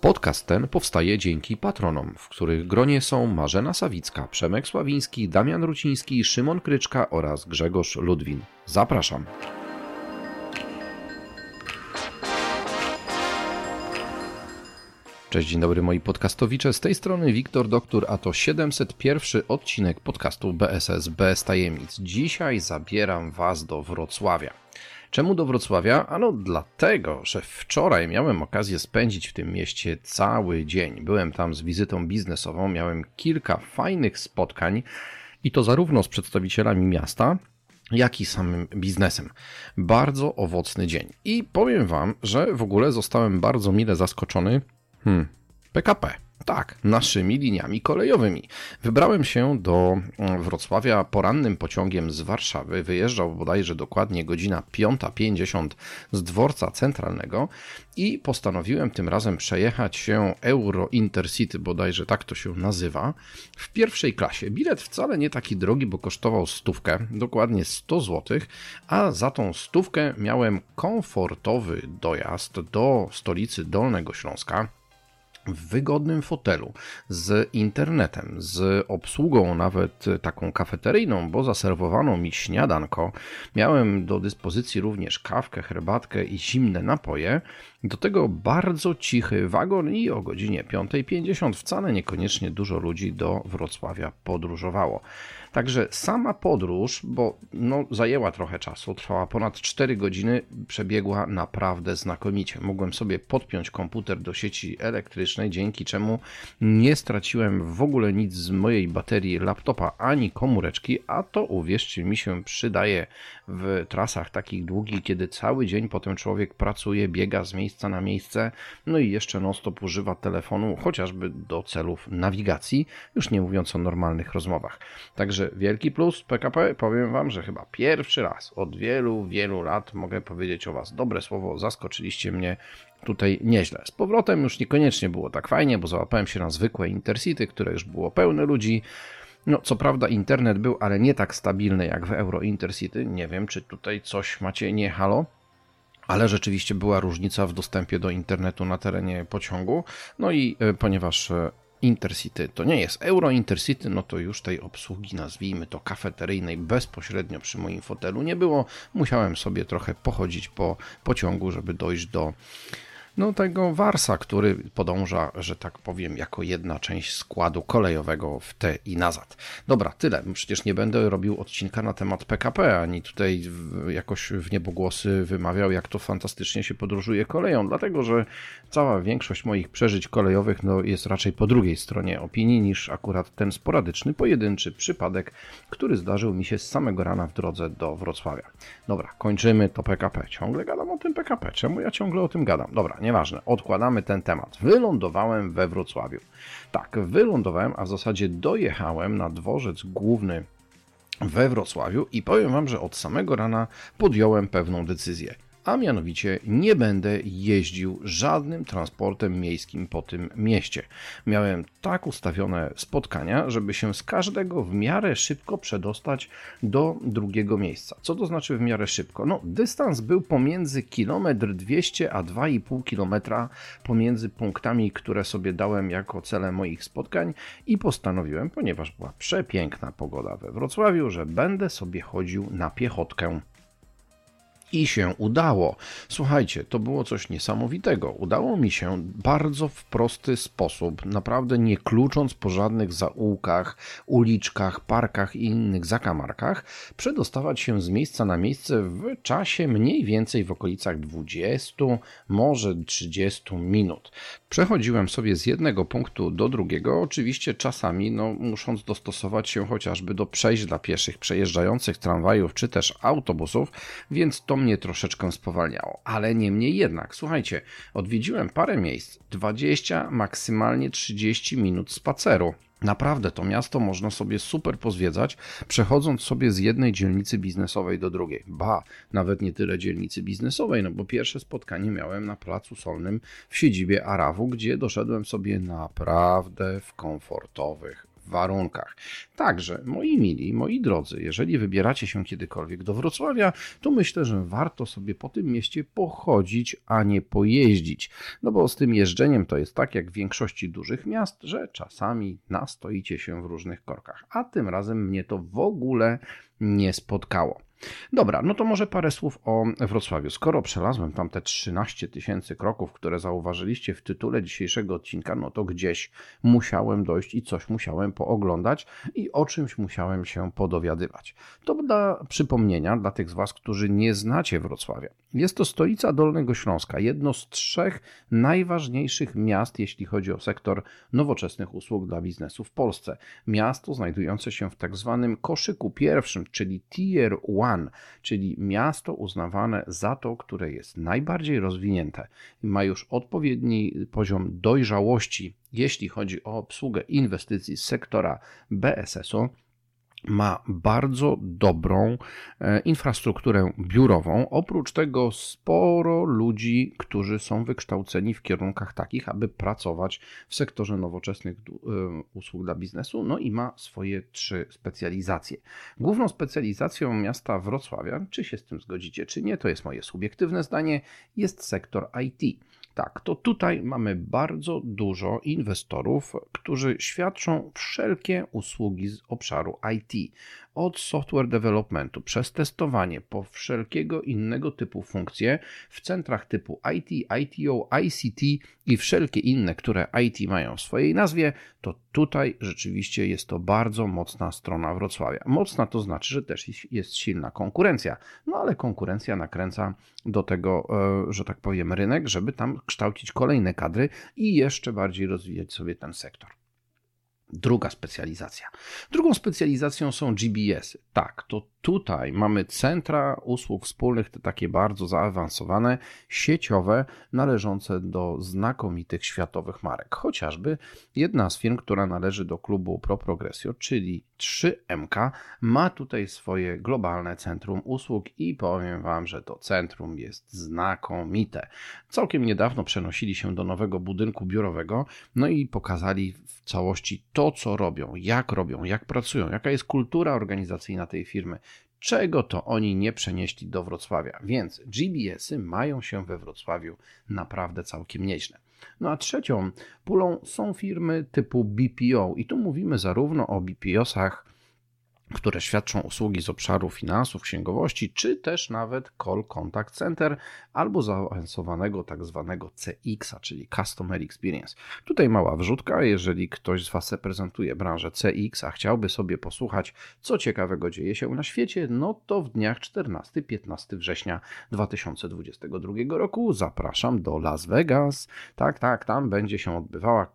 Podcast ten powstaje dzięki patronom, w których gronie są Marzena Sawicka, Przemek Sławiński, Damian Ruciński, Szymon Kryczka oraz Grzegorz Ludwin. Zapraszam. Cześć, dzień dobry moi podcastowicze. Z tej strony Wiktor Doktor, a to 701 odcinek podcastu BSS bez tajemnic. Dzisiaj zabieram Was do Wrocławia. Czemu do Wrocławia? Ano dlatego, że wczoraj miałem okazję spędzić w tym mieście cały dzień. Byłem tam z wizytą biznesową, miałem kilka fajnych spotkań i to zarówno z przedstawicielami miasta, jak i samym biznesem. Bardzo owocny dzień. I powiem Wam, że w ogóle zostałem bardzo mile zaskoczony. Hmm, PKP. Tak, naszymi liniami kolejowymi. Wybrałem się do mm, Wrocławia porannym pociągiem z Warszawy. Wyjeżdżał bodajże dokładnie godzina 5.50 z dworca centralnego i postanowiłem tym razem przejechać się Euro Intercity, bodajże tak to się nazywa, w pierwszej klasie. Bilet wcale nie taki drogi, bo kosztował stówkę, dokładnie 100 zł, a za tą stówkę miałem komfortowy dojazd do stolicy Dolnego Śląska w wygodnym fotelu, z internetem, z obsługą nawet taką kafeteryjną, bo zaserwowano mi śniadanko. Miałem do dyspozycji również kawkę, herbatkę i zimne napoje. Do tego bardzo cichy wagon i o godzinie 5.50 wcale niekoniecznie dużo ludzi do Wrocławia podróżowało. Także sama podróż, bo no, zajęła trochę czasu, trwała ponad 4 godziny, przebiegła naprawdę znakomicie. Mogłem sobie podpiąć komputer do sieci elektrycznej, dzięki czemu nie straciłem w ogóle nic z mojej baterii laptopa ani komóreczki, a to uwierzcie mi się przydaje w trasach takich długich, kiedy cały dzień potem człowiek pracuje, biega z miejsca na miejsce, no i jeszcze non-stop używa telefonu, chociażby do celów nawigacji, już nie mówiąc o normalnych rozmowach. Także wielki plus PKP, powiem Wam, że chyba pierwszy raz od wielu, wielu lat mogę powiedzieć o Was dobre słowo, zaskoczyliście mnie tutaj nieźle. Z powrotem już niekoniecznie było tak fajnie, bo załapałem się na zwykłe Intercity, które już było pełne ludzi. No, co prawda internet był, ale nie tak stabilny jak w Euro Intercity. Nie wiem, czy tutaj coś macie nie halo ale rzeczywiście była różnica w dostępie do internetu na terenie pociągu. No i e, ponieważ e, Intercity to nie jest Euro Intercity, no to już tej obsługi, nazwijmy to kafeteryjnej, bezpośrednio przy moim fotelu nie było. Musiałem sobie trochę pochodzić po pociągu, żeby dojść do no, tego warsa, który podąża, że tak powiem, jako jedna część składu kolejowego w te i nazad. Dobra, tyle. Przecież nie będę robił odcinka na temat PKP, ani tutaj jakoś w niebogłosy wymawiał, jak to fantastycznie się podróżuje koleją, dlatego że cała większość moich przeżyć kolejowych no, jest raczej po drugiej stronie opinii niż akurat ten sporadyczny, pojedynczy przypadek, który zdarzył mi się z samego rana w drodze do Wrocławia. Dobra, kończymy to PKP. Ciągle gadam o tym PKP. Czemu ja ciągle o tym gadam? Dobra, nieważne, odkładamy ten temat. Wylądowałem we Wrocławiu. Tak, wylądowałem, a w zasadzie dojechałem na dworzec główny we Wrocławiu i powiem Wam, że od samego rana podjąłem pewną decyzję. A mianowicie nie będę jeździł żadnym transportem miejskim po tym mieście. Miałem tak ustawione spotkania, żeby się z każdego w miarę szybko przedostać do drugiego miejsca. Co to znaczy w miarę szybko? No, dystans był pomiędzy kilometr 200 a 2,5 kilometra pomiędzy punktami, które sobie dałem jako cele moich spotkań i postanowiłem, ponieważ była przepiękna pogoda we Wrocławiu, że będę sobie chodził na piechotkę. I się udało. Słuchajcie, to było coś niesamowitego. Udało mi się bardzo w prosty sposób, naprawdę nie klucząc po żadnych zaułkach, uliczkach, parkach i innych zakamarkach, przedostawać się z miejsca na miejsce w czasie mniej więcej w okolicach 20, może 30 minut. Przechodziłem sobie z jednego punktu do drugiego, oczywiście czasami no, musząc dostosować się chociażby do przejść dla pieszych przejeżdżających tramwajów czy też autobusów, więc to mnie troszeczkę spowalniało. Ale niemniej jednak, słuchajcie, odwiedziłem parę miejsc, 20, maksymalnie 30 minut spaceru. Naprawdę to miasto można sobie super pozwiedzać, przechodząc sobie z jednej dzielnicy biznesowej do drugiej. Ba, nawet nie tyle dzielnicy biznesowej, no bo pierwsze spotkanie miałem na Placu Solnym w siedzibie Arawu, gdzie doszedłem sobie naprawdę w komfortowych warunkach. Także, moi mili, moi drodzy, jeżeli wybieracie się kiedykolwiek do Wrocławia, to myślę, że warto sobie po tym mieście pochodzić, a nie pojeździć. No bo z tym jeżdżeniem to jest tak jak w większości dużych miast, że czasami nastoicie się w różnych korkach. A tym razem mnie to w ogóle nie spotkało. Dobra, no to może parę słów o Wrocławiu. Skoro przelazłem tam te 13 tysięcy kroków, które zauważyliście w tytule dzisiejszego odcinka, no to gdzieś musiałem dojść i coś musiałem pooglądać i o czymś musiałem się podowiadywać. To dla przypomnienia dla tych z Was, którzy nie znacie Wrocławia. Jest to stolica Dolnego Śląska, jedno z trzech najważniejszych miast, jeśli chodzi o sektor nowoczesnych usług dla biznesu w Polsce. Miasto znajdujące się w tak zwanym koszyku pierwszym, czyli Tier 1 Czyli miasto uznawane za to, które jest najbardziej rozwinięte i ma już odpowiedni poziom dojrzałości, jeśli chodzi o obsługę inwestycji z sektora BSS-u ma bardzo dobrą e, infrastrukturę biurową. Oprócz tego sporo ludzi, którzy są wykształceni w kierunkach takich, aby pracować w sektorze nowoczesnych e, usług dla biznesu, no i ma swoje trzy specjalizacje. Główną specjalizacją miasta Wrocławia, czy się z tym zgodzicie, czy nie, to jest moje subiektywne zdanie, jest sektor IT. Tak, to tutaj mamy bardzo dużo inwestorów, którzy świadczą wszelkie usługi z obszaru IT od software developmentu przez testowanie po wszelkiego innego typu funkcje w centrach typu IT, ITO, ICT i wszelkie inne, które IT mają w swojej nazwie, to tutaj rzeczywiście jest to bardzo mocna strona Wrocławia. Mocna to znaczy, że też jest silna konkurencja, no ale konkurencja nakręca do tego, e, że tak powiem, rynek, żeby tam kształcić kolejne kadry i jeszcze bardziej rozwijać sobie ten sektor. Druga specjalizacja. Drugą specjalizacją są GBS. Tak, to tutaj mamy centra usług wspólnych, te takie bardzo zaawansowane, sieciowe, należące do znakomitych światowych marek. Chociażby jedna z firm, która należy do klubu Pro Progressio, czyli 3MK, ma tutaj swoje globalne centrum usług i powiem Wam, że to centrum jest znakomite. Całkiem niedawno przenosili się do nowego budynku biurowego, no i pokazali w całości to, co robią, jak robią, jak pracują, jaka jest kultura organizacyjna tej firmy czego to oni nie przenieśli do Wrocławia. Więc GBS-y mają się we Wrocławiu naprawdę całkiem nieźle. No a trzecią pulą są firmy typu BPO i tu mówimy zarówno o BPO-sach które świadczą usługi z obszaru finansów, księgowości, czy też nawet call contact center albo zaawansowanego tak zwanego CX, czyli Customer Experience. Tutaj mała wrzutka, jeżeli ktoś z Was reprezentuje branżę CX, a chciałby sobie posłuchać, co ciekawego dzieje się na świecie, no to w dniach 14-15 września 2022 roku zapraszam do Las Vegas. Tak, tak, tam będzie się odbywała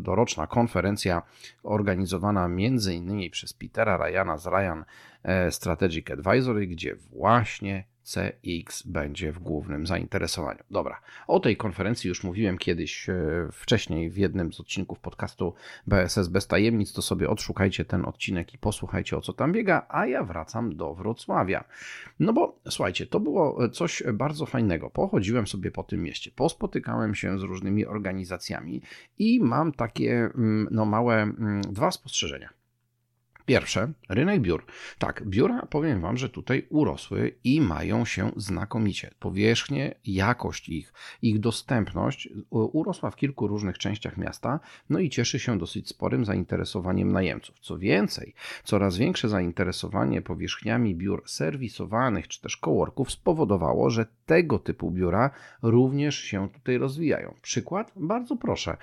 doroczna konferencja organizowana innymi przez Petera Ryana z Ryan e, Strategic Advisory, gdzie właśnie CX będzie w głównym zainteresowaniu. Dobra, o tej konferencji już mówiłem kiedyś e, wcześniej w jednym z odcinków podcastu BSS bez tajemnic, to sobie odszukajcie ten odcinek i posłuchajcie o co tam biega, a ja wracam do Wrocławia. No bo słuchajcie, to było coś bardzo fajnego. Pochodziłem sobie po tym mieście, pospotykałem się z różnymi organizacjami i mam takie mm, no małe mm, dwa spostrzeżenia. Pierwsze, rynek biur. Tak, biura, powiem Wam, że tutaj urosły i mają się znakomicie. Powierzchnie, jakość ich, ich dostępność urosła w kilku różnych częściach miasta, no i cieszy się dosyć sporym zainteresowaniem najemców. Co więcej, coraz większe zainteresowanie powierzchniami biur serwisowanych czy też coworków spowodowało, że tego typu biura również się tutaj rozwijają. Przykład? Bardzo proszę.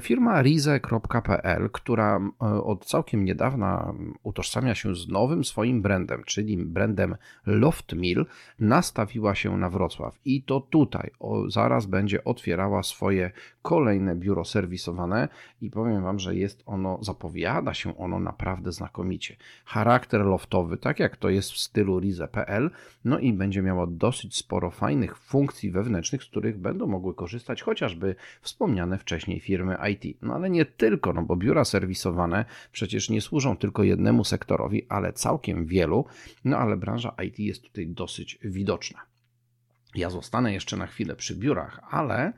Firma rize.pl, która od całkiem niedawna utożsamia się z nowym swoim brandem, czyli brandem Loftmill, nastawiła się na Wrocław i to tutaj o, zaraz będzie otwierała swoje kolejne biuro serwisowane i powiem Wam, że jest ono, zapowiada się ono naprawdę znakomicie. Charakter loftowy, tak jak to jest w stylu Rize.pl, no i będzie miało dosyć sporo fajnych funkcji wewnętrznych, z których będą mogły korzystać chociażby wspomniane wcześniej firmy IT. No ale nie tylko, no bo biura serwisowane przecież nie służą tylko tylko jednemu sektorowi, ale całkiem wielu, no ale branża IT jest tutaj dosyć widoczna. Ja zostanę jeszcze na chwilę przy biurach, ale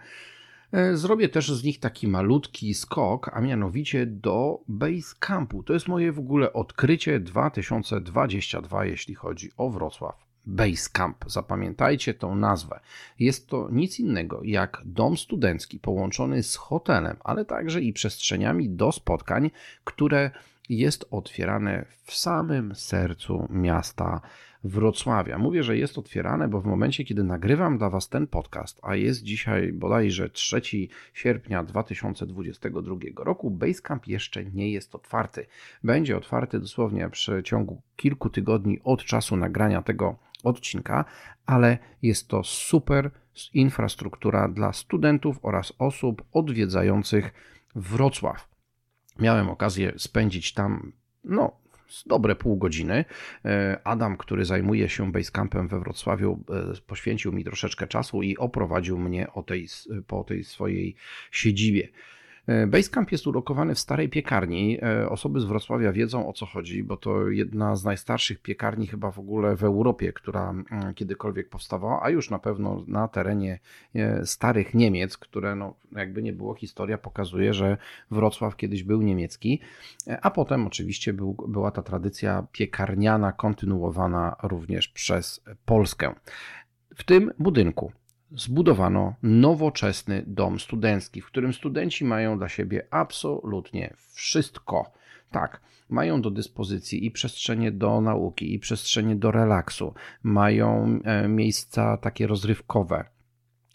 e, Zrobię też z nich taki malutki skok, a mianowicie do Basecampu. To jest moje w ogóle odkrycie 2022, jeśli chodzi o Wrocław. Basecamp. Zapamiętajcie tą nazwę. Jest to nic innego jak dom studencki połączony z hotelem, ale także i przestrzeniami do spotkań, które jest otwierane w samym sercu miasta Wrocławia. Mówię, że jest otwierane, bo w momencie, kiedy nagrywam dla Was ten podcast, a jest dzisiaj bodajże 3 sierpnia 2022 roku, Basecamp jeszcze nie jest otwarty. Będzie otwarty dosłownie w przeciągu kilku tygodni od czasu nagrania tego odcinka, ale jest to super infrastruktura dla studentów oraz osób odwiedzających Wrocław. Miałem okazję spędzić tam, no, dobre pół godziny. E, Adam, który zajmuje się Basecampem we Wrocławiu, e, poświęcił mi troszeczkę czasu i oprowadził mnie o tej, po tej swojej siedzibie. E, Basecamp jest ulokowany w starej piekarni. E, osoby z Wrocławia wiedzą o co chodzi, bo to jedna z najstarszych piekarni chyba w ogóle w Europie, która mm, kiedykolwiek powstawała, a już na pewno na terenie e, starych Niemiec, które no, jakby nie było, historia pokazuje, że Wrocław kiedyś był niemiecki, a potem oczywiście był, była ta tradycja piekarniana kontynuowana również przez Polskę. W tym budynku zbudowano nowoczesny dom studencki, w którym studenci mają dla siebie absolutnie wszystko. Tak, mają do dyspozycji i przestrzenie do nauki, i przestrzenie do relaksu, mają e, miejsca takie rozrywkowe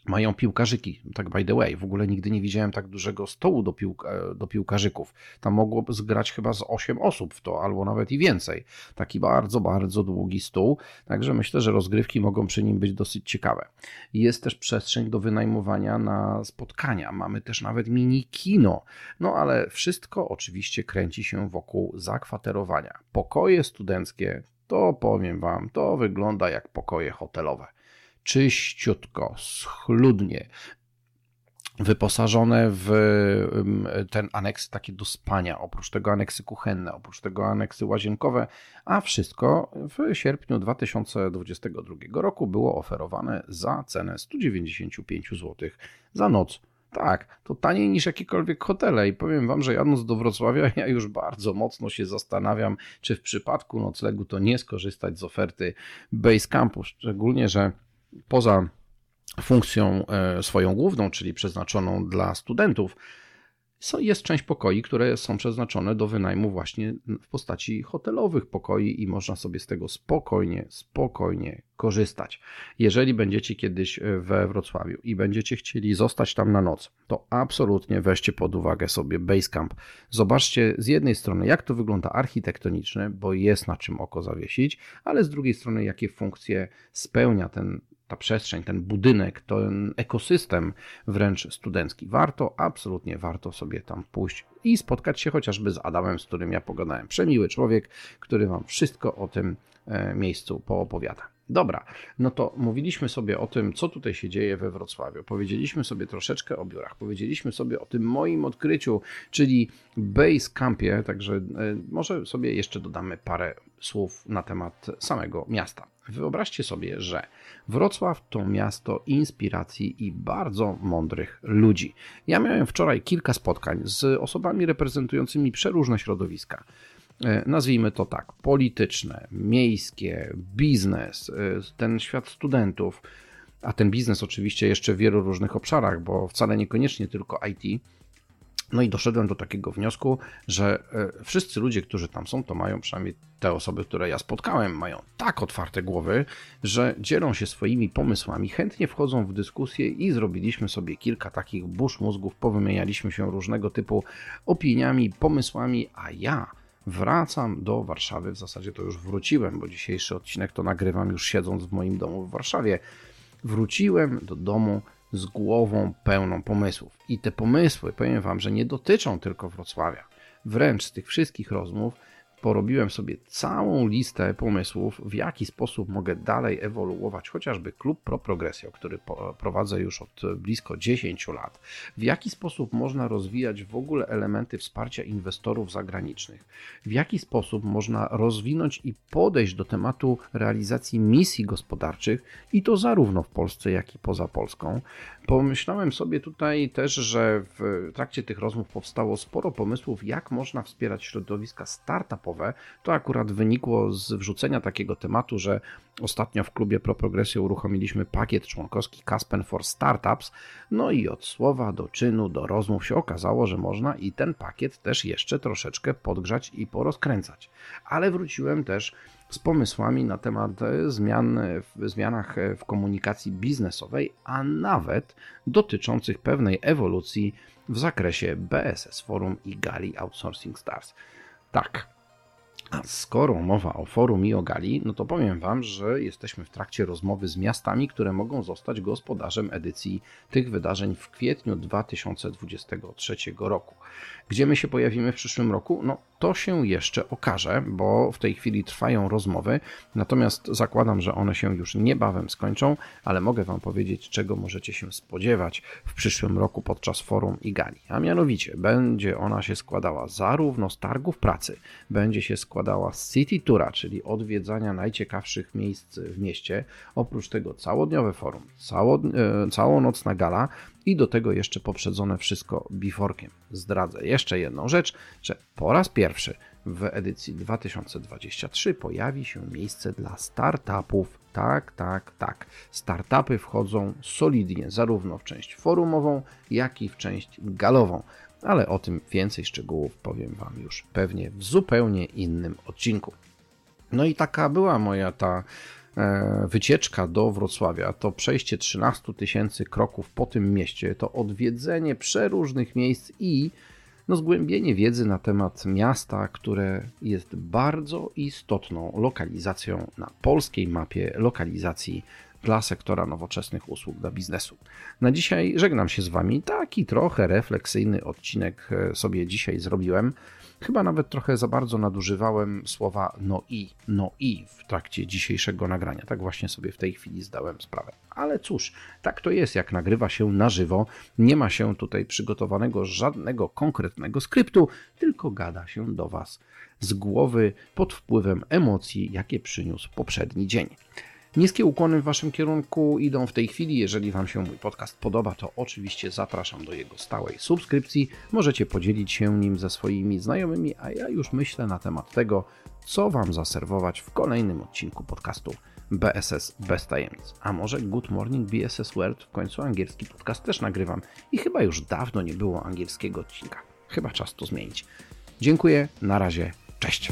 mają piłkarzyki. Tak by the way, w ogóle nigdy nie widziałem tak dużego stołu do, piłka, do piłkarzyków. Tam mogło zgrać chyba z 8 osób w to, albo nawet i więcej. Taki bardzo, bardzo długi stół, także myślę, że rozgrywki mogą przy nim być dosyć ciekawe. Jest też przestrzeń do wynajmowania na spotkania. Mamy też nawet mini kino. No ale wszystko oczywiście kręci się wokół zakwaterowania. Pokoje studenckie, to powiem Wam, to wygląda jak pokoje hotelowe czyściutko, schludnie, wyposażone w ten aneks takie do spania, oprócz tego aneksy kuchenne, oprócz tego aneksy łazienkowe, a wszystko w sierpniu 2022 roku było oferowane za cenę 195 zł za noc. Tak, to taniej niż jakiekolwiek hotele i powiem Wam, że jadąc do Wrocławia ja już bardzo mocno się zastanawiam, czy w przypadku noclegu to nie skorzystać z oferty Basecampu, szczególnie, że poza funkcją e, swoją główną, czyli przeznaczoną dla studentów, jest część pokoi, które są przeznaczone do wynajmu właśnie w postaci hotelowych pokoi i można sobie z tego spokojnie, spokojnie korzystać. Jeżeli będziecie kiedyś e, we Wrocławiu i będziecie chcieli zostać tam na noc, to absolutnie weźcie pod uwagę sobie Basecamp. Zobaczcie z jednej strony, jak to wygląda architektonicznie, bo jest na czym oko zawiesić, ale z drugiej strony, jakie funkcje spełnia ten ta przestrzeń, ten budynek, ten ekosystem wręcz studencki. Warto, absolutnie warto sobie tam pójść i spotkać się chociażby z Adamem, z którym ja pogadałem. Przemiły człowiek, który Wam wszystko o tym e, miejscu poopowiada. Dobra, no to mówiliśmy sobie o tym, co tutaj się dzieje we Wrocławiu. Powiedzieliśmy sobie troszeczkę o biurach, powiedzieliśmy sobie o tym moim odkryciu, czyli Base Campie, także e, może sobie jeszcze dodamy parę słów na temat samego miasta. Wyobraźcie sobie, że Wrocław to miasto inspiracji i bardzo mądrych ludzi. Ja miałem wczoraj kilka spotkań z osobami reprezentującymi przeróżne środowiska. E, nazwijmy to tak, polityczne, miejskie, biznes, e, ten świat studentów, a ten biznes oczywiście jeszcze w wielu różnych obszarach, bo wcale niekoniecznie tylko IT. No i doszedłem do takiego wniosku, że e, wszyscy ludzie, którzy tam są, to mają przynajmniej te osoby, które ja spotkałem, mają tak otwarte głowy, że dzielą się swoimi pomysłami, chętnie wchodzą w dyskusję i zrobiliśmy sobie kilka takich burz mózgów, powymienialiśmy się różnego typu opiniami, pomysłami, a ja wracam do Warszawy. W zasadzie to już wróciłem, bo dzisiejszy odcinek to nagrywam już siedząc w moim domu w Warszawie. Wróciłem do domu z głową pełną pomysłów. I te pomysły, powiem Wam, że nie dotyczą tylko Wrocławia. Wręcz z tych wszystkich rozmów porobiłem sobie całą listę pomysłów, w jaki sposób mogę dalej ewoluować chociażby klub Pro Progresjo, który prowadzę już od blisko 10 lat, w jaki sposób można rozwijać w ogóle elementy wsparcia inwestorów zagranicznych, w jaki sposób można rozwinąć i podejść do tematu realizacji misji gospodarczych i to zarówno w Polsce, jak i poza Polską. Pomyślałem sobie tutaj też, że w trakcie tych rozmów powstało sporo pomysłów, jak można wspierać środowiska startupowe, to akurat wynikło z wrzucenia takiego tematu, że ostatnio w klubie ProProgresjo uruchomiliśmy pakiet członkowski Caspen for Startups. No i od słowa do czynu, do rozmów się okazało, że można i ten pakiet też jeszcze troszeczkę podgrzać i porozkręcać. Ale wróciłem też z pomysłami na temat zmian w zmianach w komunikacji biznesowej, a nawet dotyczących pewnej ewolucji w zakresie BSS Forum i Gali Outsourcing Stars. Tak, a skoro mowa o forum i o gali, no to powiem Wam, że jesteśmy w trakcie rozmowy z miastami, które mogą zostać gospodarzem edycji tych wydarzeń w kwietniu 2023 roku. Gdzie my się pojawimy w przyszłym roku? No to się jeszcze okaże, bo w tej chwili trwają rozmowy, natomiast zakładam, że one się już niebawem skończą, ale mogę Wam powiedzieć, czego możecie się spodziewać w przyszłym roku podczas forum i gali. A mianowicie będzie ona się składała zarówno z targów pracy, będzie się składała z City Toura, czyli odwiedzania najciekawszych miejsc w mieście, oprócz tego całodniowe forum, e, całonocna gala, i do tego jeszcze poprzedzone wszystko biforkiem. Zdradzę jeszcze jedną rzecz, że po raz pierwszy w edycji 2023 pojawi się miejsce dla startupów. Tak, tak, tak. Startupy wchodzą solidnie zarówno w część forumową, jak i w część galową. Ale o tym więcej szczegółów powiem Wam już pewnie w zupełnie innym odcinku. No i taka była moja ta E, wycieczka do Wrocławia, to przejście 13 tysięcy kroków po tym mieście, to odwiedzenie przeróżnych miejsc i no, zgłębienie wiedzy na temat miasta, które jest bardzo istotną lokalizacją na polskiej mapie lokalizacji dla sektora nowoczesnych usług dla biznesu. Na dzisiaj żegnam się z Wami. Taki trochę refleksyjny odcinek e, sobie dzisiaj zrobiłem. Chyba nawet trochę za bardzo nadużywałem słowa no i, no i w trakcie dzisiejszego nagrania. Tak właśnie sobie w tej chwili zdałem sprawę. Ale cóż, tak to jest, jak nagrywa się na żywo. Nie ma się tutaj przygotowanego żadnego konkretnego skryptu, tylko gada się do Was z głowy pod wpływem emocji, jakie przyniósł poprzedni dzień. Niskie ukłony w Waszym kierunku idą w tej chwili. Jeżeli Wam się mój podcast podoba, to oczywiście zapraszam do jego stałej subskrypcji. Możecie podzielić się nim ze swoimi znajomymi, a ja już myślę na temat tego, co Wam zaserwować w kolejnym odcinku podcastu BSS bez tajemnic. A może Good Morning BSS World, w końcu angielski podcast też nagrywam i chyba już dawno nie było angielskiego odcinka. Chyba czas to zmienić. Dziękuję, na razie, cześć.